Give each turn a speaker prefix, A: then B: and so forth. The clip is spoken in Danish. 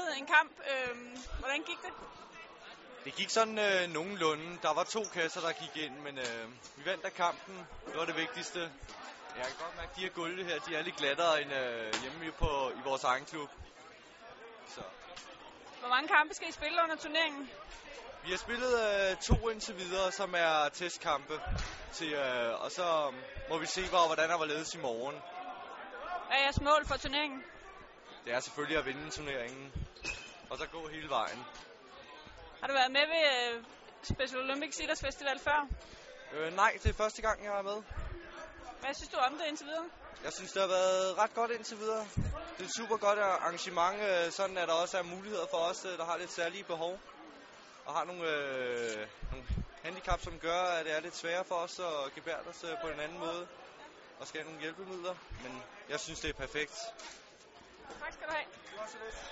A: spillet en kamp. Øh, hvordan gik det?
B: Det gik sådan øh, nogenlunde. Der var to kasser, der gik ind, men øh, vi vandt af kampen. Det var det vigtigste. Jeg kan godt mærke, at de her gulve her, de er lidt glattere end øh, hjemme på, i vores egen klub. Så.
A: Hvor mange kampe skal I spille under turneringen?
B: Vi har spillet øh, to indtil videre, som er testkampe. Til, øh, og så må vi se, hvor, hvordan der var ledes i morgen.
A: Hvad er jeres mål for turneringen?
B: Det er selvfølgelig at vinde turneringen. Og så gå hele vejen.
A: Har du været med ved øh, Special Olympics Idræts Festival før?
B: Øh, nej, det er første gang, jeg er med.
A: Hvad synes du om det indtil videre?
B: Jeg synes, det har været ret godt indtil videre. Det er et super godt arrangement, øh, sådan at der også er muligheder for os, øh, der har lidt særlige behov. Og har nogle, øh, nogle handicap, som gør, at det er lidt sværere for os at gebære os øh, på en anden måde. Og skal have nogle hjælpemidler. Men jeg synes, det er perfekt.
A: Tak skal du have.